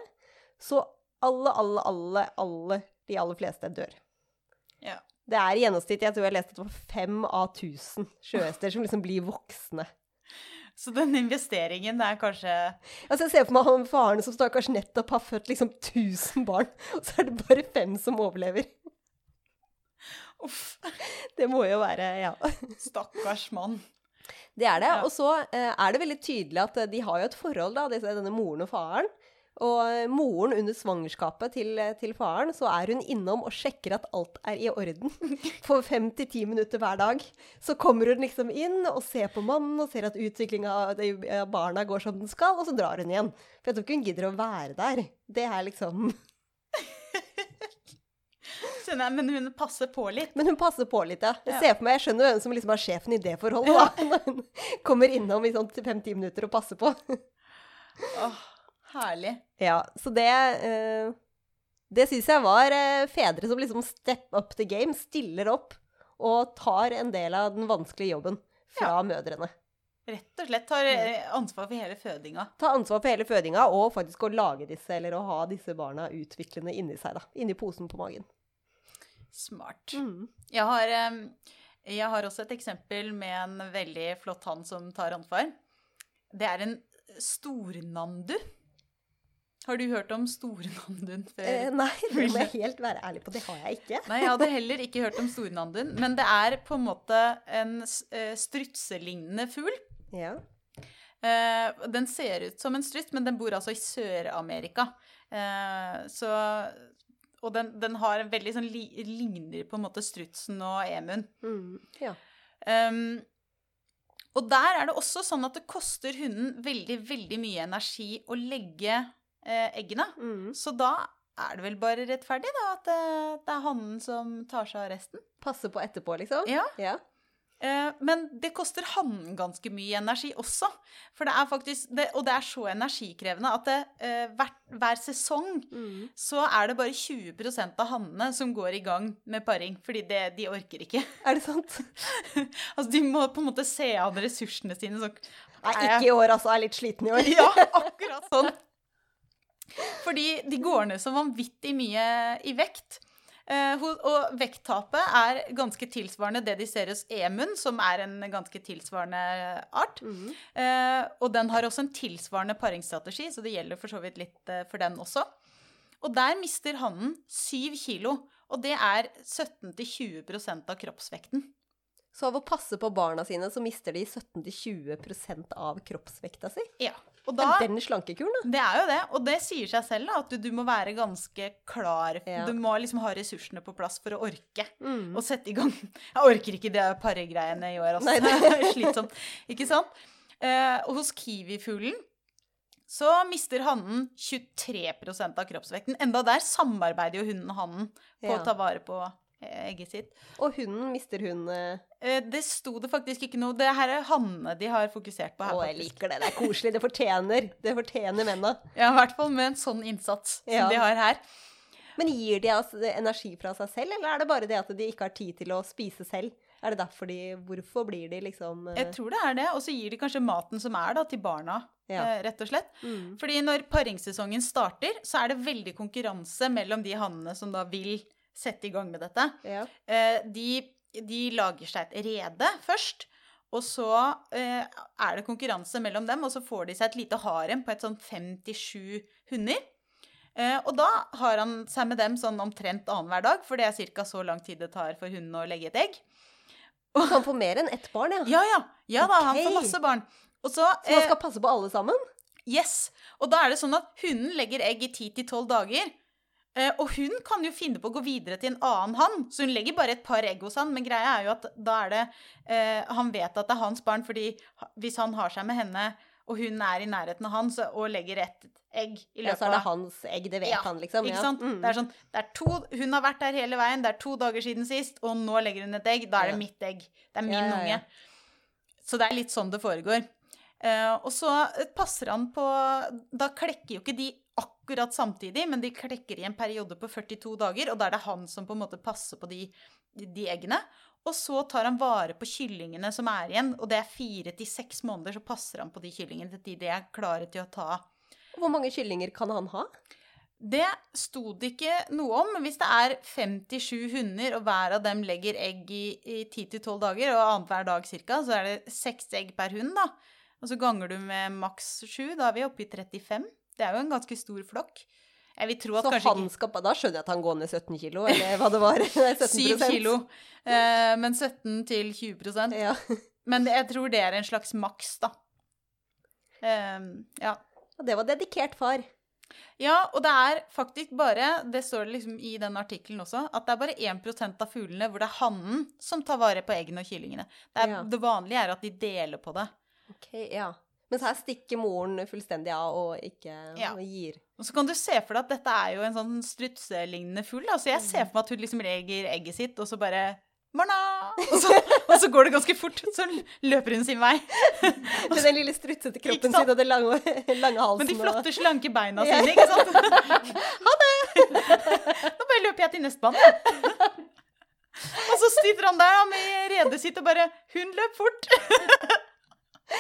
Speaker 2: Så alle, alle, alle, alle De aller fleste dør.
Speaker 1: Ja.
Speaker 2: Det er i gjennomsnitt, jeg tror jeg leste at det var fem av tusen sjøhester som liksom blir voksne.
Speaker 1: Så den investeringen er kanskje
Speaker 2: Altså Jeg ser for meg han faren som stakkars nettopp har født liksom 1000 barn, og så er det bare fem som overlever.
Speaker 1: Uff,
Speaker 2: Det må jo være Ja.
Speaker 1: stakkars mann.
Speaker 2: Det er det.
Speaker 1: Ja.
Speaker 2: Og så eh, er det veldig tydelig at de har jo et forhold, da, denne moren og faren. Og eh, moren under svangerskapet til, eh, til faren, så er hun innom og sjekker at alt er i orden. For fem til ti minutter hver dag. Så kommer hun liksom inn og ser på mannen og ser at utviklinga av barna går som den skal, og så drar hun igjen. For jeg tror ikke hun gidder å være der. Det er liksom
Speaker 1: Skjønner jeg, men hun passer på litt.
Speaker 2: Men hun passer på litt, ja. Jeg ser for meg, jeg skjønner hvem som liksom er sjefen i det forholdet, da. Når hun kommer innom i sånn fem-ti minutter og passer på.
Speaker 1: Åh, herlig.
Speaker 2: Ja, så det eh, Det syns jeg var eh, fedre som liksom step up the game, stiller opp og tar en del av den vanskelige jobben fra mødrene.
Speaker 1: Rett og slett tar eh, ansvar for hele fødinga.
Speaker 2: Ta ansvar for hele fødinga og faktisk å lage disse, eller å ha disse barna utviklende inni seg, da. Inni posen på magen.
Speaker 1: Smart.
Speaker 2: Mm.
Speaker 1: Jeg har, jeg har også et eksempel med en veldig flott hann som tar ansvar. Det er en stornandu. Har du hørt om storenandun før?
Speaker 2: Eh, nei, det må jeg helt være ærlig på. Det har jeg ikke.
Speaker 1: Nei, jeg hadde heller ikke hørt om storenandun. Men det er på en måte en eh, strutselignende fugl.
Speaker 2: Ja.
Speaker 1: Eh, den ser ut som en struts, men den bor altså i Sør-Amerika. Eh, så Og den, den har en veldig sånn li, ligner på en måte strutsen og emuen.
Speaker 2: Mm. ja.
Speaker 1: Um, og der er det også sånn at det koster hunden veldig, veldig mye energi å legge eggene.
Speaker 2: Mm.
Speaker 1: Så da er det vel bare rettferdig, da, at det, det er hannen som tar seg av resten.
Speaker 2: Passe på etterpå, liksom?
Speaker 1: Ja.
Speaker 2: ja.
Speaker 1: Eh, men det koster hannen ganske mye energi også. For det er faktisk, det, og det er så energikrevende at det, eh, hver, hver sesong
Speaker 2: Mm.
Speaker 1: så er det bare 20% av hannene som går i gang med paring. Fordi det, de orker ikke.
Speaker 2: Er det sant?
Speaker 1: Altså, de må på en måte se an ressursene sine. Så,
Speaker 2: Nei, ikke i år, altså. Jeg er litt sliten i år.
Speaker 1: Ja, akkurat sånn. Fordi de går ned så vanvittig mye i vekt. Eh, og vekttapet er ganske tilsvarende det de ser hos emun, som er en ganske tilsvarende art.
Speaker 2: Mm.
Speaker 1: Og den har også en tilsvarende paringsstrategi, så det gjelder for så vidt litt eh, for den også. Og der mister hannen 7 kilo, og det er 17-20% av kroppsvekten.
Speaker 2: Så av å passe på barna sine, så mister de 17-20% av kroppsvekta si.
Speaker 1: Ja. Og da
Speaker 2: den slankekuren, da.
Speaker 1: Det er jo det, og det sier seg selv da, at du, du må være ganske klar.
Speaker 2: Ja.
Speaker 1: Du må liksom ha ressursene på plass for å orke
Speaker 2: Mm.
Speaker 1: å sette i gang. Jeg orker ikke det paregreiene i år, altså.
Speaker 2: Nei,
Speaker 1: det er slitsomt. Ikke sant? Eh, og hos kiwifuglen så mister hannen 23% av kroppsvekten. Enda der samarbeider jo hunden og hannen på
Speaker 2: Ja.
Speaker 1: å ta vare på eh, egget sitt.
Speaker 2: Og hunden mister hun Eh,
Speaker 1: det sto det faktisk ikke noe Det her er Hanne de har fokusert på her.
Speaker 2: Å, jeg liker det. Det er koselig. Det fortjener. Det fortjener mennene.
Speaker 1: Ja, i hvert fall med en sånn innsats som
Speaker 2: Ja.
Speaker 1: de har her.
Speaker 2: Men gir de altså energi fra seg selv, eller er det bare det at de ikke har tid til å spise selv? Er det derfor de Hvorfor blir de liksom eh,
Speaker 1: Jeg tror det er det. Og så gir de kanskje maten som er da, til barna,
Speaker 2: Ja.
Speaker 1: eh, rett og slett.
Speaker 2: mm.
Speaker 1: Fordi når paringssesongen starter, så er det veldig konkurranse mellom de hannene som da vil sette i gang med dette.
Speaker 2: Ja.
Speaker 1: Eh, de, de lager seg et rede først. Og så eh, er det konkurranse mellom dem, og så får de seg et lite harem på et sånn fem til sju hunder. Eh, og da har han seg med dem sånn omtrent annenhver dag, for det er ca. så lang tid det tar for hunden å legge et egg.
Speaker 2: Så han får mer enn ett barn, ja?
Speaker 1: Ja, ja. Ja da, han får masse barn. Og så,
Speaker 2: Så
Speaker 1: eh,
Speaker 2: skal passe på alle sammen?
Speaker 1: Yes. Og da er det sånn at hunden legger egg i 10-12 dager. Eh, og hun kan jo finne på å gå videre til en annen han, så hun legger bare et par egg hos han. Men greia er jo at da er det eh, Han vet at det er hans barn, fordi hvis han har seg med henne, og hun er i nærheten av han så, og legger et egg i løpet av Ja,
Speaker 2: så er det hans egg, det vet
Speaker 1: Ja,
Speaker 2: han, liksom.
Speaker 1: Ikke
Speaker 2: ja.
Speaker 1: sant?
Speaker 2: Mm.
Speaker 1: Det er sånn, det er to, hun har vært der hele veien, det er to dager siden sist, og nå legger hun et egg. Da er det
Speaker 2: Ja.
Speaker 1: mitt egg. Det er min unge. Så det er litt sånn det foregår. Uh, og så passer han på Da klekker jo ikke de akkurat samtidig, men de klekker i en periode på 42 dager, og da er det han som på en måte passer på de, de eggene. Og så tar han vare på kyllingene som er igjen, og det er fire til seks måneder, så passer han på de kyllingene til de er klare til å ta.
Speaker 2: Hvor mange kyllinger kan han ha?
Speaker 1: Det sto det ikke noe om. men Hvis det er 57 hunder, og hver av dem legger egg i, i 10-12 dager, og annenhver dag cirka, så er det seks egg per hund, da. Og så ganger du med maks sju, da er vi oppe i 35. Det er jo en ganske stor flokk. Jeg vil tro at
Speaker 2: Så
Speaker 1: kanskje
Speaker 2: han skal, da skjønner jeg at han går ned 17 kilo, eller hva det var. 17
Speaker 1: 7 kilo, eh, men 17 til 20
Speaker 2: Ja.
Speaker 1: Men jeg tror det er en slags maks, da. Eh, ja.
Speaker 2: Og det var dedikert far.
Speaker 1: Ja, og det er faktisk bare, det står det liksom i den artikkelen også, at det er bare 1% av fuglene hvor det er hannen som tar vare på eggene og kyllingene. Det, er,
Speaker 2: Ja.
Speaker 1: det vanlige er at de deler på det.
Speaker 2: Ok, ja. Mens her stikker moren fullstendig av og ikke
Speaker 1: Ja.
Speaker 2: og gir.
Speaker 1: Og så kan du se for deg at dette er jo en sånn strutselignende fugl. Altså jeg ser for meg at hun liksom legger egget sitt, og så bare! Og så, og så går det ganske fort. Så løper hun sin vei.
Speaker 2: Med den lille strutsete kroppen sin og den lange, lange halsen.
Speaker 1: Men de
Speaker 2: og-
Speaker 1: flotte, slanke beina sine, ikke sant? Ha det! Nå bare løper jeg til neste bane. Og så sitter han der med redet sitt og bare Hun løp fort.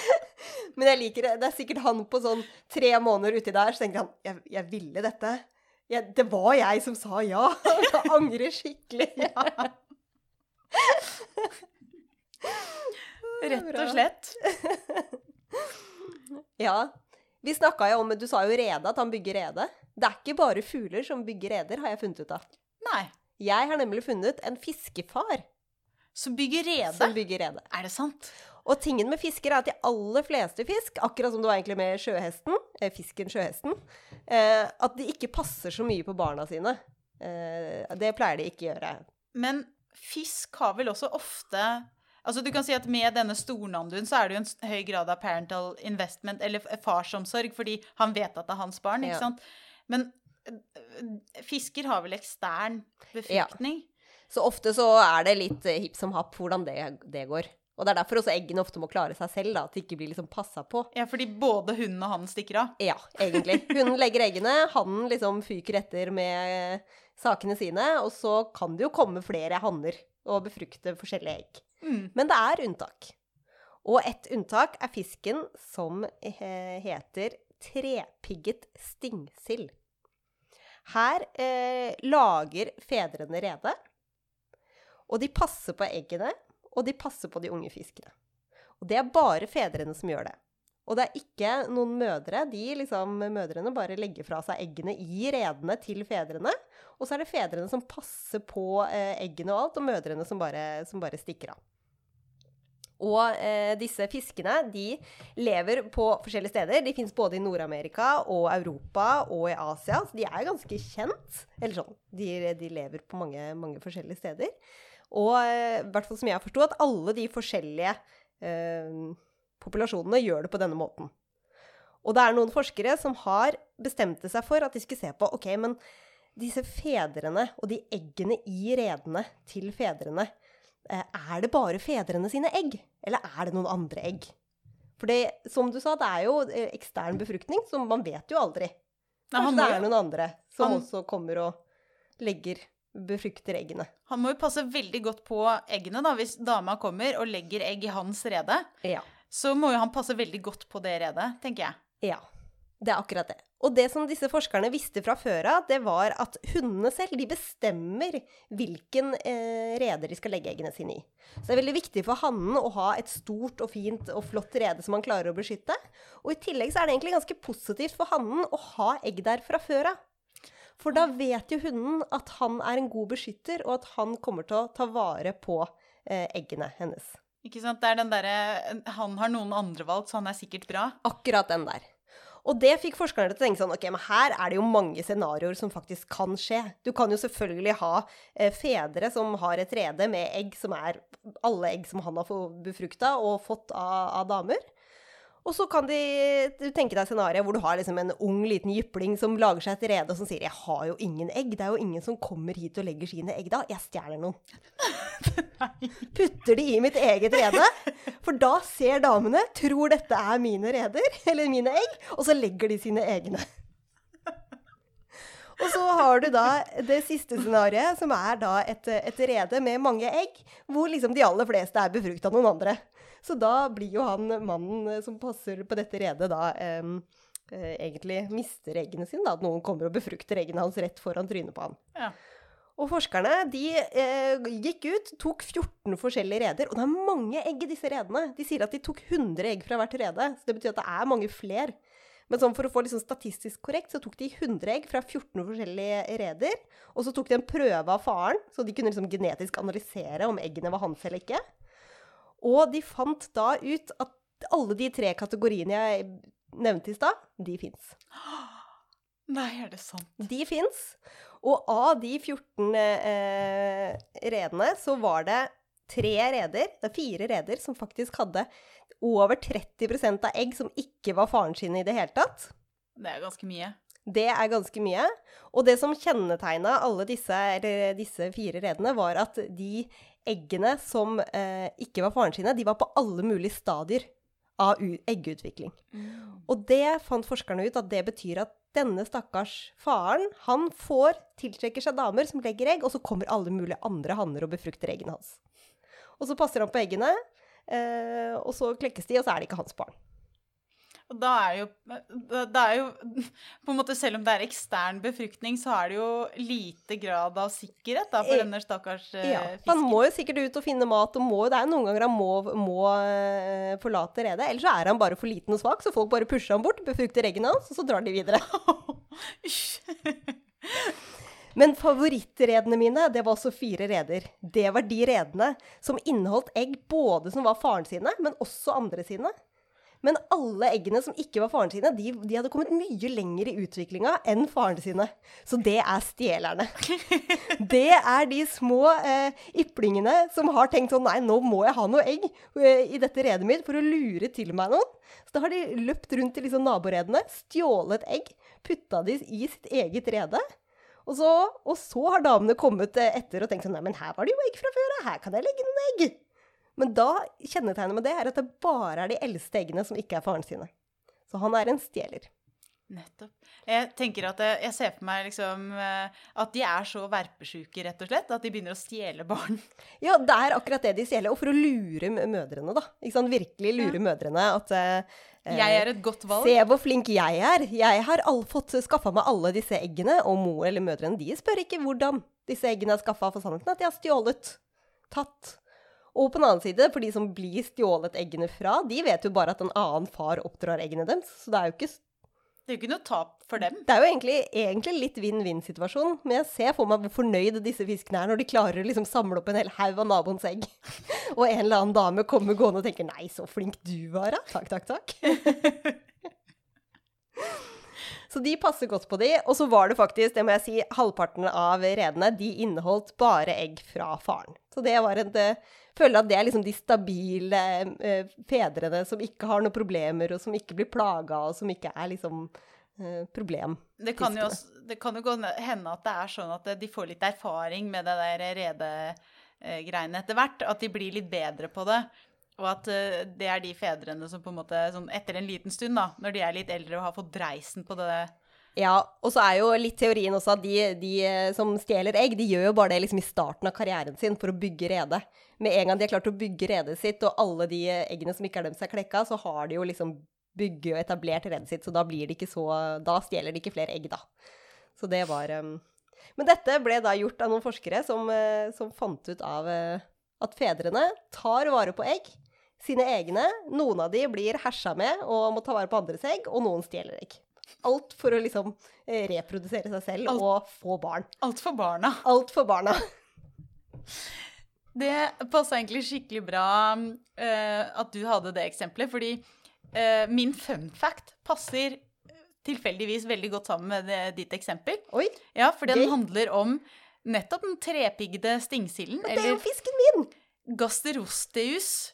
Speaker 2: Men jeg liker det. Det er sikkert han på sånn tre måneder uti der, så tenker han jeg, jeg ville dette. Jeg, det var jeg som sa ja. Jeg angrer skikkelig.
Speaker 1: Rett og slett.
Speaker 2: Ja. Vi snakka jo om Du sa jo rede, at han bygger rede. Det er ikke bare fugler som bygger reder, har jeg funnet ut av.
Speaker 1: Nei.
Speaker 2: Jeg har nemlig funnet en fiskefar
Speaker 1: Som bygger rede.
Speaker 2: som bygger rede.
Speaker 1: Er det sant?
Speaker 2: Og tingen med fisker er at de aller fleste fisk, akkurat som det var egentlig med sjøhesten, eh, fisken sjøhesten, eh, at de ikke passer så mye på barna sine. Eh, det pleier de ikke å gjøre.
Speaker 1: Men fisk har vel også ofte Altså du kan si at Med denne stornanduen så er det jo en høy grad av parental investment, eller farsomsorg, fordi han vet at det er hans barn. ikke
Speaker 2: Ja.
Speaker 1: sant? Men øh, fisker har vel ekstern befruktning?
Speaker 2: Så ofte så er det litt eh, hipp som happ hvordan det, det går. Og det er derfor også eggene ofte må klare seg selv, da, at de ikke blir liksom passa på.
Speaker 1: Ja, fordi både hunden og han stikker av.
Speaker 2: Ja, egentlig. Hunden legger eggene, hannen liksom fyker etter med sakene sine, og så kan det jo komme flere hanner og befrukte forskjellige egg.
Speaker 1: Mm.
Speaker 2: Men det er unntak. Og et unntak er fisken som heter trepigget stingsild. Her eh, lager fedrene rede, og de passer på eggene, og de passer på de unge fiskene. Og det er bare fedrene som gjør det. Og det er ikke noen mødre. De liksom, mødrene bare legger fra seg eggene i redene til fedrene. Og så er det fedrene som passer på eh, eggene og alt, og mødrene som bare, som bare stikker av. Og eh, disse fiskene de lever på forskjellige steder. De fins både i Nord-Amerika og Europa og i Asia, så de er ganske kjent. Eller sånn, de, de lever på mange, mange forskjellige steder. Og eh, i hvert fall som jeg forsto, at alle de forskjellige eh, populasjonene gjør det på denne måten. Og det er noen forskere som har bestemte seg for at de skulle se på ok, men disse fedrene og de eggene i redene til fedrene, eh, er det bare fedrene sine egg, eller er det noen andre egg? For det, som du sa, det er jo eh, ekstern befruktning, så man vet jo aldri.
Speaker 1: Nei, han,
Speaker 2: det er noen andre som
Speaker 1: han-
Speaker 2: også kommer og legger, befrukter eggene.
Speaker 1: han må jo passe veldig godt på eggene da, hvis dama kommer og legger egg i hans rede.
Speaker 2: Ja.
Speaker 1: Så må jo han passe veldig godt på det redet, tenker jeg.
Speaker 2: Ja, det er akkurat det. Og det som disse forskerne visste fra før av, det var at hundene selv de bestemmer hvilken eh, rede de skal legge eggene sine i. Så det er veldig viktig for hannen å ha et stort og fint og flott rede som han klarer å beskytte. Og i tillegg så er det egentlig ganske positivt for hannen å ha egg der fra før av. For da vet jo hunden at han er en god beskytter, og at han kommer til å ta vare på eh, eggene hennes.
Speaker 1: Ikke sant? Det er den derre Han har noen andre valgt, så han er sikkert bra.
Speaker 2: Akkurat den der. Og det fikk forskerne til å tenke sånn Ok, men her er det jo mange scenarioer som faktisk kan skje. Du kan jo selvfølgelig ha eh, fedre som har et rede med egg som er alle egg som han har befrukta og fått av, av damer. Og så kan de, du tenke deg scenarioet hvor du har liksom en ung liten jypling som lager seg et rede og som sier 'Jeg har jo ingen egg'. Det er jo ingen som kommer hit og legger sine egg da. Jeg stjeler noen. Putter de i mitt eget rede. For da ser damene, tror dette er mine reder, eller mine egg, og så legger de sine egne. Og så har du da det siste scenarioet, som er da et, et rede med mange egg, hvor liksom de aller fleste er befrukta av noen andre. Så da blir jo han mannen som passer på dette redet, da um, uh, egentlig mister eggene sine. Da, at noen kommer og befrukter eggene hans rett foran trynet på han.
Speaker 1: Ja.
Speaker 2: Og forskerne de eh, gikk ut, tok 14 forskjellige reder. Og det er mange egg i disse redene. De sier at de tok 100 egg fra hvert rede. Så det betyr at det er mange flere. Men sånn for å få liksom statistisk korrekt, så tok de 100 egg fra 14 forskjellige reder. Og så tok de en prøve av faren, så de kunne liksom genetisk analysere om eggene var hans eller ikke. Og de fant da ut at alle de tre kategoriene jeg nevnte i stad, de fins.
Speaker 1: Nei, er det sant?
Speaker 2: De fins. Og av de 14 eh, redene så var det tre reder, det er fire reder, som faktisk hadde over 30% av egg som ikke var faren sine i det hele tatt.
Speaker 1: Det er ganske mye.
Speaker 2: Det er ganske mye. Og det som kjennetegna alle disse, disse, fire redene, var at de eggene som eh, ikke var faren sine, de var på alle mulige stadier av eggutvikling. Mm. Og det fant forskerne ut at det betyr at denne stakkars faren, han får tiltrekker seg damer som legger egg, og så kommer alle mulige andre hanner og befrukter eggene hans. Og så passer han på eggene, eh, og så klekkes de, og så er det ikke hans barn.
Speaker 1: Og da er jo, da er jo På en måte Selv om det er ekstern befruktning, så er det jo lite grad av sikkerhet da, for eh, denne stakkars uh,
Speaker 2: ja, fisken. Han må jo sikkert ut og finne mat, og må, det er noen ganger han må, må uh, forlate redet. Ellers så er han bare for liten og svak, så folk bare pusher ham bort, befrukter eggene hans, og så drar de videre. Men favorittredene mine, det var også fire reder. Det var de redene som inneholdt egg både som var faren sine, men også andre sine. Men alle eggene som ikke var faren sine, de, de hadde kommet mye lenger i utviklinga enn faren sine. Så det er stjelerne. Det er de små eh, yplingene som har tenkt sånn Nei, nå må jeg ha noe egg eh, i dette redet mitt for å lure til meg noen. Så da har de løpt rundt til liksom naboredene, stjålet egg, putta de i sitt eget rede. Og så, og så har damene kommet eh, etter og tenkt sånn Nei, men her var det jo egg fra før av. Her kan jeg legge noen egg. Men da kjennetegnet med det er at det bare er de eldste eggene som ikke er faren sine. Så han er en stjeler.
Speaker 1: Nettopp. Jeg tenker at jeg, jeg ser for meg liksom eh, at de er så verpesjuke, rett og slett. At de begynner å stjele barn.
Speaker 2: Ja, det er akkurat det de stjeler. Og for å lure mødrene, da. Virkelig lure ja. mødrene. At eh,
Speaker 1: Jeg er et godt valg.
Speaker 2: Se hvor flink jeg er. Jeg har all, fått skaffa meg alle disse eggene. Og mor eller mødrene de spør ikke hvordan disse eggene er skaffa, for sannheten at de har stjålet. Tatt. Og på den annen side, for de som blir stjålet eggene fra, de vet jo bare at en annen far oppdrar eggene deres. Så det er jo ikke
Speaker 1: det er jo ikke noe tap for dem.
Speaker 2: Det er jo egentlig, egentlig litt vinn-vinn-situasjon. Men jeg ser for meg hvor fornøyd disse fiskene er når de klarer å liksom samle opp en hel haug av naboens egg. og en eller annen dame kommer gående og tenker 'nei, så flink du var, da'. Takk, takk, takk. Så de passer godt på de. Og så var det faktisk, det må jeg si, halvparten av redene de inneholdt bare egg fra faren. Så det var en Føler at det er liksom de stabile eh, fedrene som ikke har noen problemer, og som ikke blir plaga, og som ikke er liksom uh, problem.
Speaker 1: Det kan, jo også, det kan jo hende at det er sånn at de får litt erfaring med det der redegreiene etter hvert. At de blir litt bedre på det. Og at uh, det er de fedrene som på en måte, sånn etter en liten stund, da, når de er litt eldre og har fått dreisen på det
Speaker 2: Ja, og så er jo litt teorien også at de, de eh, som stjeler egg, de gjør jo bare det liksom i starten av karrieren sin for å bygge redet. Med en gang de har klart å bygge redet sitt, og alle de eggene som ikke er deres, er klekka, så har de jo liksom bygget og etablert redet sitt, så da blir det ikke så Da stjeler de ikke flere egg, da. Så det var um... Men dette ble da gjort av noen forskere som, som fant ut av at fedrene tar vare på egg sine egne. Noen av de blir hersa med og må ta vare på andres egg, og noen stjeler egg. Alt for å liksom eh, reprodusere seg selv alt, og få barn.
Speaker 1: Alt for barna.
Speaker 2: Alt for barna.
Speaker 1: Det passa egentlig skikkelig bra uh, at du hadde det eksempelet, fordi uh, min fun fact passer tilfeldigvis veldig godt sammen med det, ditt eksempel.
Speaker 2: Oi,
Speaker 1: ja, For den handler om nettopp den trepigde stingsilden.
Speaker 2: Men det er jo fisken min!
Speaker 1: Gasterosteus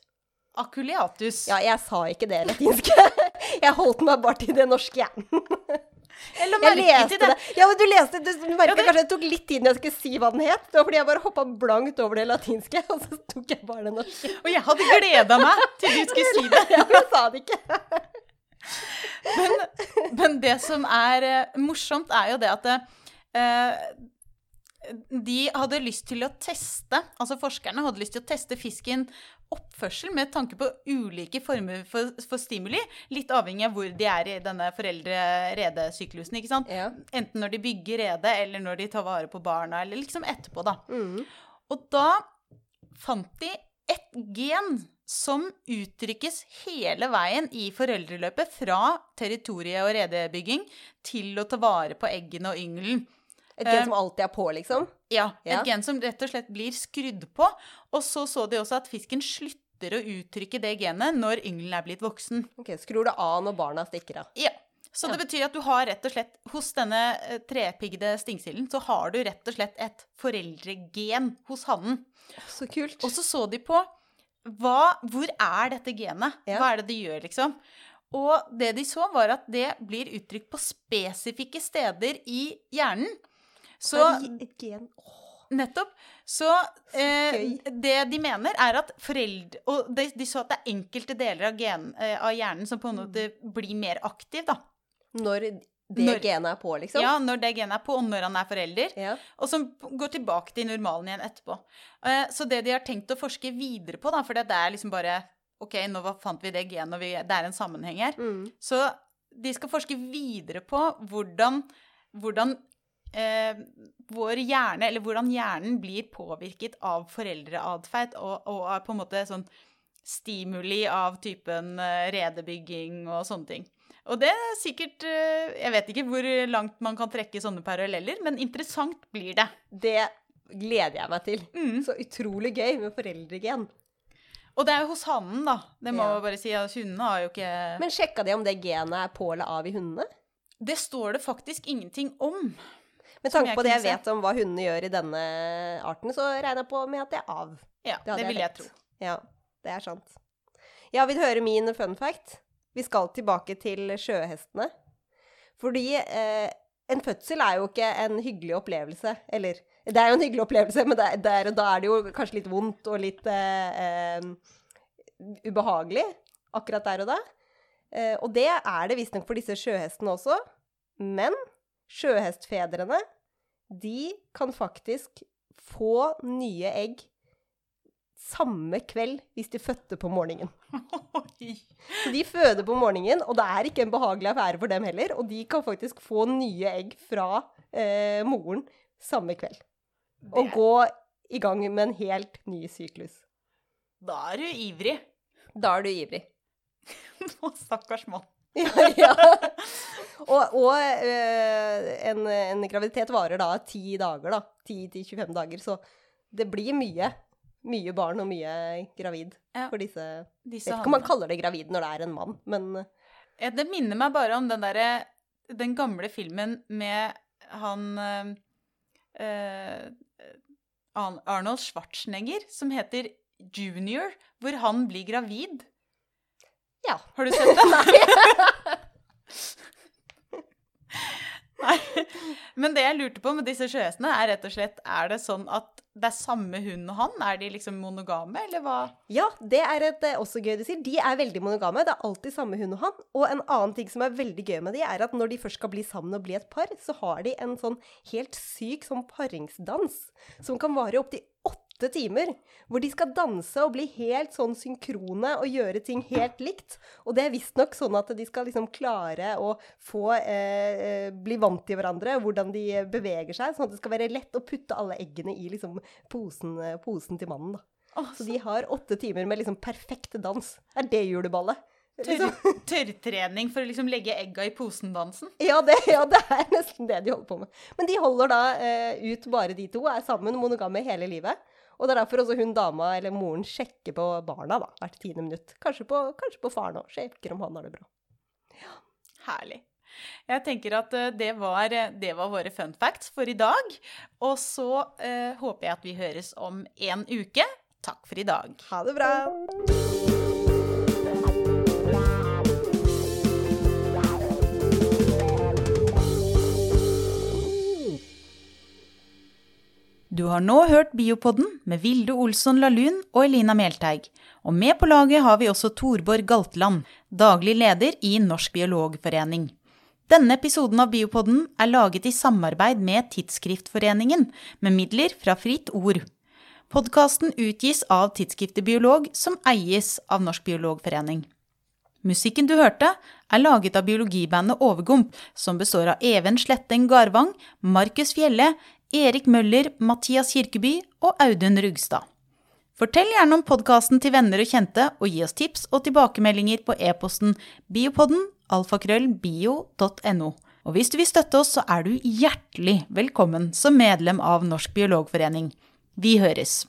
Speaker 1: Aculeatus.
Speaker 2: Ja, jeg sa ikke det latinske. Jeg holdt meg bare til det norske, jeg.
Speaker 1: Eller jeg leste det. det.
Speaker 2: Ja, men du leste Du merka ja, det... kanskje det tok litt tid når jeg skulle si hva den het. Det var fordi jeg bare hoppa blankt over det latinske, og så tok jeg bare det norske.
Speaker 1: Og jeg hadde gleda meg til du skulle si det.
Speaker 2: Ja, men jeg sa det ikke.
Speaker 1: Men, men det som er uh, morsomt, er jo det at eh, de hadde lyst til å teste, altså forskerne hadde lyst til å teste fisken oppførsel med tanke på ulike former for, for stimuli, litt avhengig av hvor de er i denne foreldre-redesyklusen, ikke sant?
Speaker 2: Ja.
Speaker 1: Enten når de bygger redet, eller når de tar vare på barna, eller liksom etterpå, da.
Speaker 2: Mm.
Speaker 1: Og da fant de et gen som uttrykkes hele veien i foreldreløpet fra territoriet og redebygging til å ta vare på eggene og yngelen.
Speaker 2: Et gen
Speaker 1: Eh,
Speaker 2: som alltid er på, liksom?
Speaker 1: Ja, et
Speaker 2: Ja.
Speaker 1: gen som rett og slett blir skrudd på. Og så så de også at fisken slutter å uttrykke det genet når yngelen er blitt voksen.
Speaker 2: Ok, Skrur det av når barna stikker av.
Speaker 1: Ja. Så
Speaker 2: Ja.
Speaker 1: det betyr at du har rett og slett Hos denne eh, trepiggede stingsilden så har du rett og slett et foreldregen hos hannen.
Speaker 2: Så kult.
Speaker 1: Og så så de på hva, hvor er dette genet?
Speaker 2: Ja.
Speaker 1: Hva er det det gjør, liksom? Og det de så, var at det blir uttrykt på spesifikke steder i hjernen. Så Nettopp. Så eh, det de mener, er at foreldre Og de, de så at det er enkelte deler av, gen, eh, av hjernen som på en måte blir mer aktiv, da.
Speaker 2: Når det
Speaker 1: Når-
Speaker 2: genet er på, liksom?
Speaker 1: Ja, når det genet er på, og når han er forelder.
Speaker 2: Ja.
Speaker 1: Og som går tilbake til normalen igjen etterpå. Eh, så det de har tenkt å forske videre på, da, for det er liksom bare OK, nå fant vi det genet, og vi, det er en sammenheng her.
Speaker 2: Mm.
Speaker 1: Så de skal forske videre på hvordan, hvordan eh, vår hjerne, eller hvordan hjernen blir påvirket av foreldreatferd, og, og på en måte sånn stimuli av typen eh, redebygging og sånne ting. Og det er sikkert eh, Jeg vet ikke hvor langt man kan trekke sånne paralleller, men interessant blir det.
Speaker 2: Det gleder jeg meg til.
Speaker 1: Mm.
Speaker 2: Så utrolig gøy med foreldregen.
Speaker 1: Og det er jo hos hannen, da. Det må
Speaker 2: Ja.
Speaker 1: bare si. at Hundene har jo ikke
Speaker 2: Men sjekka de om det genet er på eller av i hundene?
Speaker 1: Det står det faktisk ingenting om.
Speaker 2: Med tanke på det jeg vet om hva hundene gjør i denne arten, så regner jeg på med at det er av.
Speaker 1: Ja,
Speaker 2: Det
Speaker 1: det vil jeg
Speaker 2: jeg
Speaker 1: tro.
Speaker 2: Ja, det er sant. Ja, vil høre min fun fact? Vi skal tilbake til sjøhestene. Fordi eh, en fødsel er jo ikke en hyggelig opplevelse. Eller det er jo en hyggelig opplevelse, men det er, det er, da er det jo kanskje litt vondt og litt eh, eh, ubehagelig akkurat der og da. Eh, og det er det visstnok for disse sjøhestene også. Men sjøhestfedrene, de kan faktisk få nye egg samme kveld hvis de fødte på morgenen. Så de føder på morgenen, og det er ikke en behagelig affære for dem heller. Og de kan faktisk få nye egg fra eh, moren samme kveld. Og gå i gang med en helt ny syklus.
Speaker 1: Da er du ivrig.
Speaker 2: Da er du ivrig.
Speaker 1: Å, Stakkars mann.
Speaker 2: ja, ja. Og, og øh, en, en graviditet varer da 10 dager, da. 10-25 dager. Så det blir mye. Mye barn og mye gravid
Speaker 1: Ja.
Speaker 2: for disse
Speaker 1: Disse
Speaker 2: vet ikke om man kaller det gravid når det er en mann, men
Speaker 1: Ja, Det minner meg bare om den derre Den gamle filmen med han eh, eh, Arnold Schwarzenegger som heter Junior, hvor han blir gravid.
Speaker 2: ja.
Speaker 1: Har du sett den? Nei. Men det jeg lurte på med disse sjøhestene, er rett og slett Er det sånn at det er samme hund og han? Er de liksom monogame, eller hva?
Speaker 2: Ja, det er et, eh, også gøy du sier. De er veldig monogame. Det er alltid samme hund og han. Og en annen ting som er veldig gøy med de, er at når de først skal bli sammen og bli et par, så har de en sånn helt syk sånn paringsdans som kan vare opptil åtte timer. Hvor de skal danse og bli helt sånn synkrone og gjøre ting helt likt. Og det er visstnok sånn at de skal liksom klare å få eh, eh, bli vant til hverandre, hvordan de beveger seg, sånn at det skal være lett å putte alle eggene i liksom posen, eh, posen til mannen. da.
Speaker 1: Åh,
Speaker 2: Så de har åtte timer med liksom perfekt dans. Er det juleballet? Liksom.
Speaker 1: tørrtrening for å liksom legge egga i posen-dansen?
Speaker 2: Ja ja, det er nesten det de holder på med. Men de holder da eh, ut bare de to, er sammen monogame hele livet. Og det er derfor også hun dama eller moren sjekker på barna da, hvert tiende minutt. Kanskje på, kanskje på faren òg. Sjekker om han har det bra. Ja.
Speaker 1: Herlig. Jeg tenker at eh, det var, det var våre fun facts for i dag. Og så eh, håper jeg at vi høres om en uke. Takk for i dag.
Speaker 2: Ha det bra.
Speaker 1: Du har nå hørt Biopodden med Vilde Olsson Lahlun og Elina Melteig. Og med på laget har vi også Torborg Galtland, daglig leder i Norsk biologforening. Denne episoden av Biopodden er laget i samarbeid med Tidsskriftforeningen, med midler fra Fritt Ord. Podkasten utgis av tidsskriftet Biolog, som eies av Norsk biologforening. Musikken du hørte, er laget av biologibandet Overgump, som består av Even Sletteng Garvang, Markus Fjelle, Erik Møller, Mathias Kirkeby og Audun Rugstad. Fortell gjerne om podkasten til venner og kjente, og gi oss tips og tilbakemeldinger på e-posten biopodden alfakrøllbio.no. Og hvis du vil støtte oss, så er du hjertelig velkommen som medlem av Norsk biologforening. Vi høres!